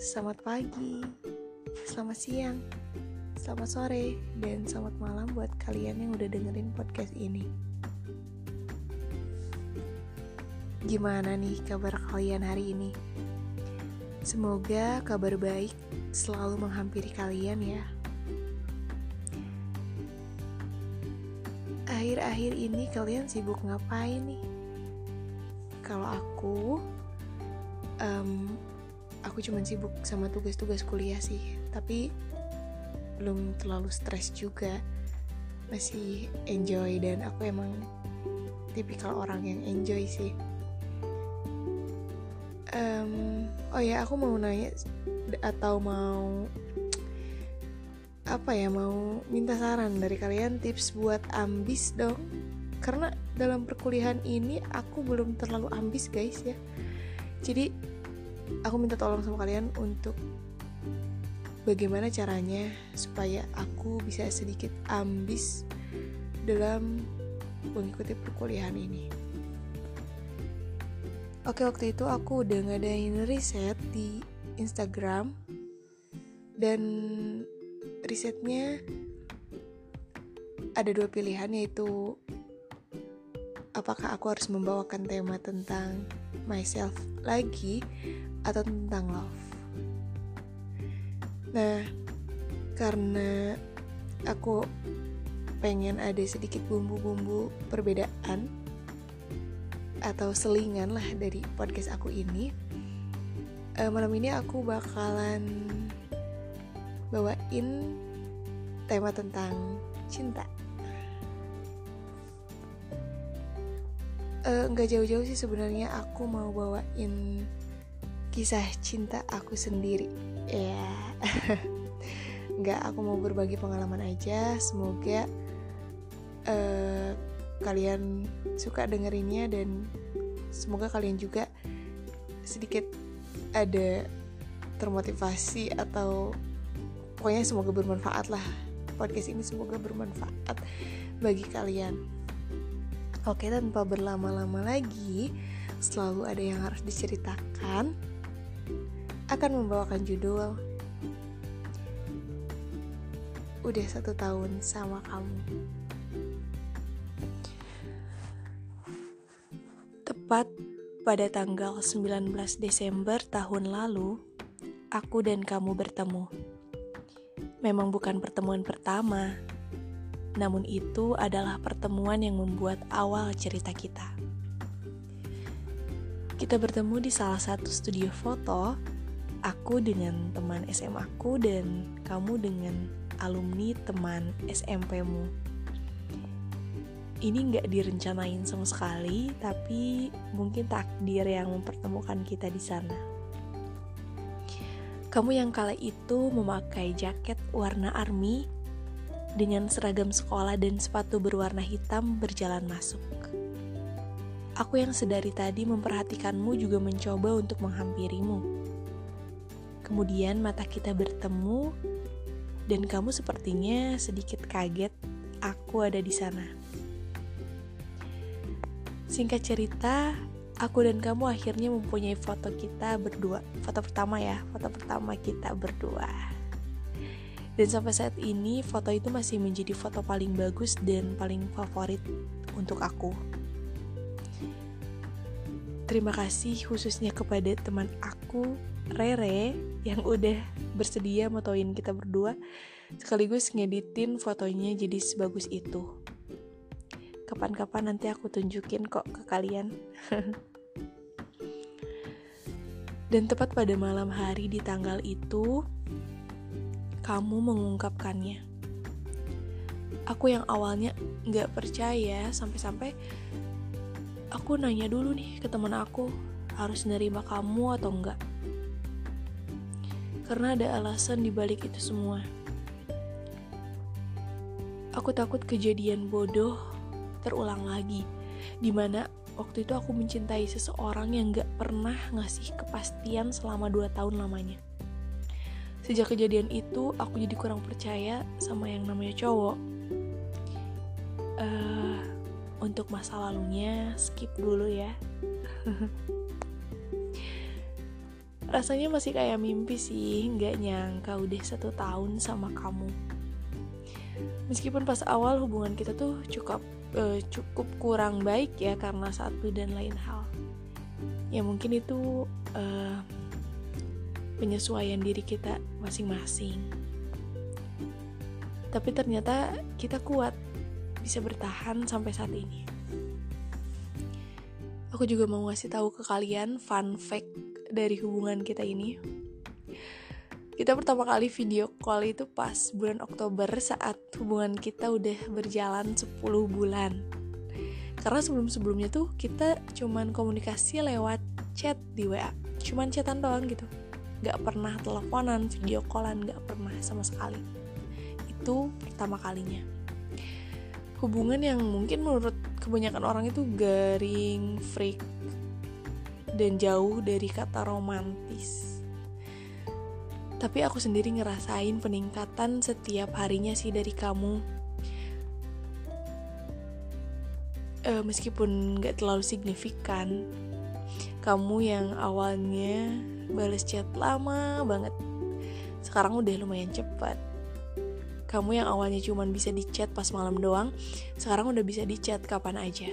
Selamat pagi, selamat siang, selamat sore, dan selamat malam buat kalian yang udah dengerin podcast ini. Gimana nih kabar kalian hari ini? Semoga kabar baik selalu menghampiri kalian ya. Akhir-akhir ini kalian sibuk ngapain nih? Kalau aku, um, aku cuman sibuk sama tugas-tugas kuliah sih. Tapi belum terlalu stres juga. Masih enjoy dan aku emang tipikal orang yang enjoy sih. Um, oh ya aku mau nanya atau mau apa ya mau minta saran dari kalian tips buat ambis dong. Karena dalam perkuliahan ini aku belum terlalu ambis guys ya. Jadi aku minta tolong sama kalian untuk bagaimana caranya supaya aku bisa sedikit ambis dalam mengikuti perkuliahan ini. Oke waktu itu aku udah ngadain riset di Instagram dan risetnya ada dua pilihan yaitu apakah aku harus membawakan tema tentang myself lagi atau tentang love. Nah, karena aku pengen ada sedikit bumbu-bumbu perbedaan atau selingan lah dari podcast aku ini, uh, malam ini aku bakalan bawain tema tentang cinta. nggak uh, jauh-jauh sih sebenarnya aku mau bawain kisah cinta aku sendiri. Ya nggak aku mau berbagi pengalaman aja. Semoga uh, kalian suka dengerinnya dan semoga kalian juga sedikit ada termotivasi atau pokoknya semoga bermanfaat lah. Podcast ini semoga bermanfaat bagi kalian. Oke, tanpa berlama-lama lagi, selalu ada yang harus diceritakan. Akan membawakan judul Udah satu tahun sama kamu. Tepat pada tanggal 19 Desember tahun lalu, aku dan kamu bertemu. Memang bukan pertemuan pertama, namun itu adalah pertemuan yang membuat awal cerita kita. Kita bertemu di salah satu studio foto, aku dengan teman SMA aku dan kamu dengan alumni teman SMP-mu. Ini nggak direncanain sama sekali, tapi mungkin takdir yang mempertemukan kita di sana. Kamu yang kala itu memakai jaket warna army dengan seragam sekolah dan sepatu berwarna hitam berjalan masuk. Aku yang sedari tadi memperhatikanmu juga mencoba untuk menghampirimu. Kemudian mata kita bertemu dan kamu sepertinya sedikit kaget aku ada di sana. Singkat cerita, aku dan kamu akhirnya mempunyai foto kita berdua. Foto pertama ya, foto pertama kita berdua. Dan sampai saat ini foto itu masih menjadi foto paling bagus dan paling favorit untuk aku. Terima kasih khususnya kepada teman aku, Rere, yang udah bersedia motoin kita berdua, sekaligus ngeditin fotonya jadi sebagus itu. Kapan-kapan nanti aku tunjukin kok ke kalian. Dan tepat pada malam hari di tanggal itu, kamu mengungkapkannya. Aku yang awalnya gak percaya sampai-sampai aku nanya dulu nih ke teman aku harus nerima kamu atau enggak. Karena ada alasan dibalik itu semua. Aku takut kejadian bodoh terulang lagi, di mana waktu itu aku mencintai seseorang yang gak pernah ngasih kepastian selama dua tahun lamanya. Sejak kejadian itu, aku jadi kurang percaya sama yang namanya cowok. Uh, untuk masa lalunya, skip dulu ya. Rasanya masih kayak mimpi sih, nggak nyangka udah satu tahun sama kamu. Meskipun pas awal hubungan kita tuh cukup uh, cukup kurang baik ya karena satu dan lain hal. Ya mungkin itu uh, penyesuaian diri kita masing-masing. Tapi ternyata kita kuat, bisa bertahan sampai saat ini. Aku juga mau ngasih tahu ke kalian fun fact dari hubungan kita ini. Kita pertama kali video call itu pas bulan Oktober saat hubungan kita udah berjalan 10 bulan. Karena sebelum-sebelumnya tuh kita cuman komunikasi lewat chat di WA. Cuman chatan doang gitu. Gak pernah teleponan, video callan, gak pernah sama sekali. Itu pertama kalinya. Hubungan yang mungkin menurut kebanyakan orang itu garing, freak, dan jauh dari kata romantis. Tapi aku sendiri ngerasain peningkatan setiap harinya sih dari kamu. E, meskipun gak terlalu signifikan, kamu yang awalnya balas chat lama banget, sekarang udah lumayan cepat. Kamu yang awalnya cuma bisa di chat pas malam doang, sekarang udah bisa di chat kapan aja.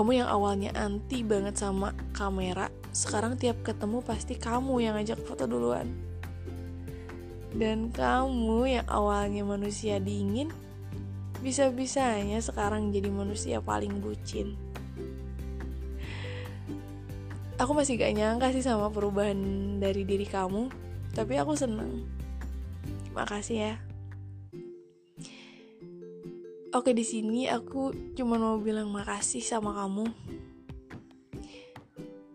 Kamu yang awalnya anti banget sama kamera, sekarang tiap ketemu pasti kamu yang ngajak foto duluan. Dan kamu yang awalnya manusia dingin, bisa-bisanya sekarang jadi manusia paling bucin. Aku masih gak nyangka sih sama perubahan dari diri kamu, tapi aku seneng. Makasih ya. Oke di sini aku cuma mau bilang makasih sama kamu.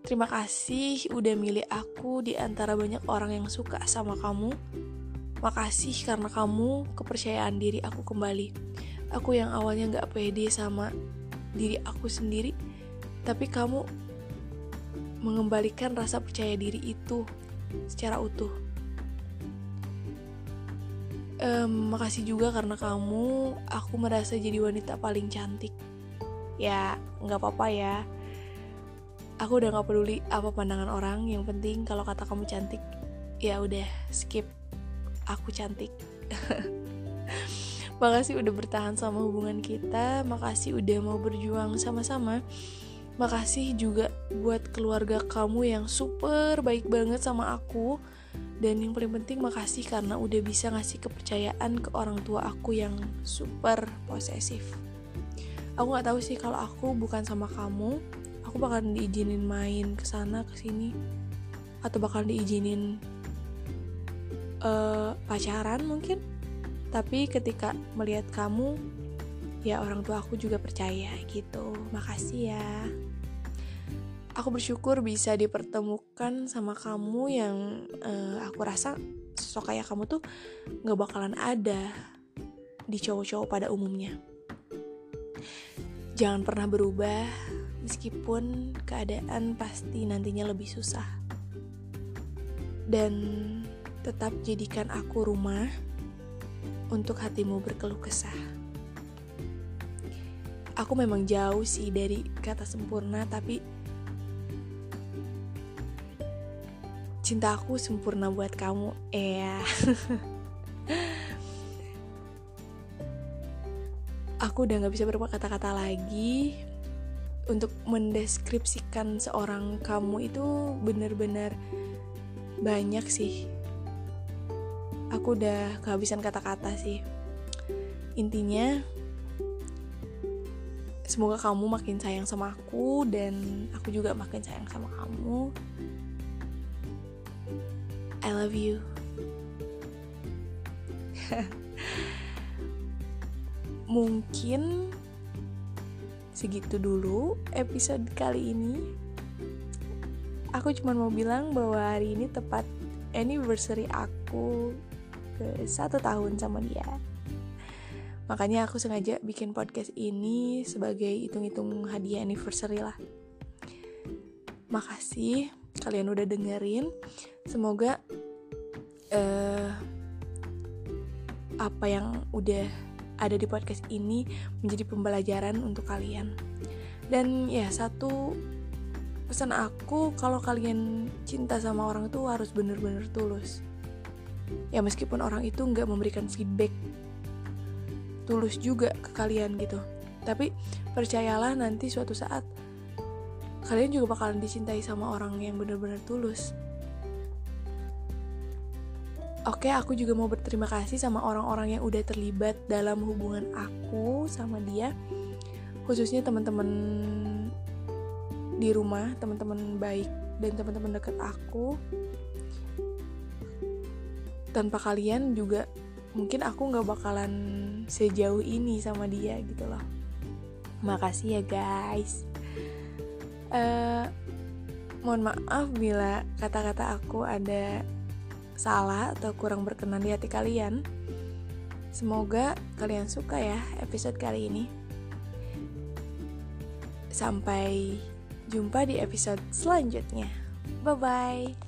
Terima kasih udah milih aku di antara banyak orang yang suka sama kamu. Makasih karena kamu kepercayaan diri aku kembali. Aku yang awalnya gak pede sama diri aku sendiri, tapi kamu mengembalikan rasa percaya diri itu secara utuh um, makasih juga karena kamu aku merasa jadi wanita paling cantik. Ya nggak apa-apa ya. Aku udah nggak peduli apa pandangan orang yang penting kalau kata kamu cantik ya udah skip. Aku cantik. Makasih udah bertahan sama hubungan kita makasih udah mau berjuang sama-sama. Makasih juga buat keluarga kamu yang super baik banget sama aku dan yang paling penting makasih karena udah bisa ngasih kepercayaan ke orang tua aku yang super posesif. Aku nggak tahu sih kalau aku bukan sama kamu aku bakalan diizinin main ke sana ke sini atau bakalan diizinin uh, pacaran mungkin. Tapi ketika melihat kamu ya orang tua aku juga percaya gitu. Makasih ya aku bersyukur bisa dipertemukan sama kamu yang uh, aku rasa sosok kayak kamu tuh nggak bakalan ada di cowok-cowok pada umumnya. Jangan pernah berubah meskipun keadaan pasti nantinya lebih susah. Dan tetap jadikan aku rumah untuk hatimu berkeluh kesah. Aku memang jauh sih dari kata sempurna, tapi cintaku sempurna buat kamu. Ya aku udah gak bisa berkata-kata lagi. Untuk mendeskripsikan seorang kamu itu bener-bener banyak sih. Aku udah kehabisan kata-kata sih. Intinya semoga kamu makin sayang sama aku dan aku juga makin sayang sama kamu I love you. Mungkin segitu dulu episode kali ini. Aku cuma mau bilang bahwa hari ini tepat anniversary aku ke satu tahun sama dia. Makanya aku sengaja bikin podcast ini sebagai hitung-hitung hadiah anniversary lah. Makasih kalian udah dengerin. Semoga uh, apa yang udah ada di podcast ini menjadi pembelajaran untuk kalian. Dan ya satu pesan aku kalau kalian cinta sama orang tuh harus bener-bener tulus ya meskipun orang itu nggak memberikan feedback tulus juga ke kalian gitu tapi percayalah nanti suatu saat kalian juga bakalan dicintai sama orang yang benar-benar tulus Oke, aku juga mau berterima kasih sama orang-orang yang udah terlibat dalam hubungan aku sama dia. Khususnya teman-teman di rumah, teman-teman baik dan teman-teman dekat aku. Tanpa kalian juga mungkin aku nggak bakalan sejauh ini sama dia gitu loh. Makasih ya guys. Uh, mohon maaf bila kata-kata aku ada salah atau kurang berkenan di hati kalian. Semoga kalian suka ya episode kali ini. Sampai jumpa di episode selanjutnya. Bye bye.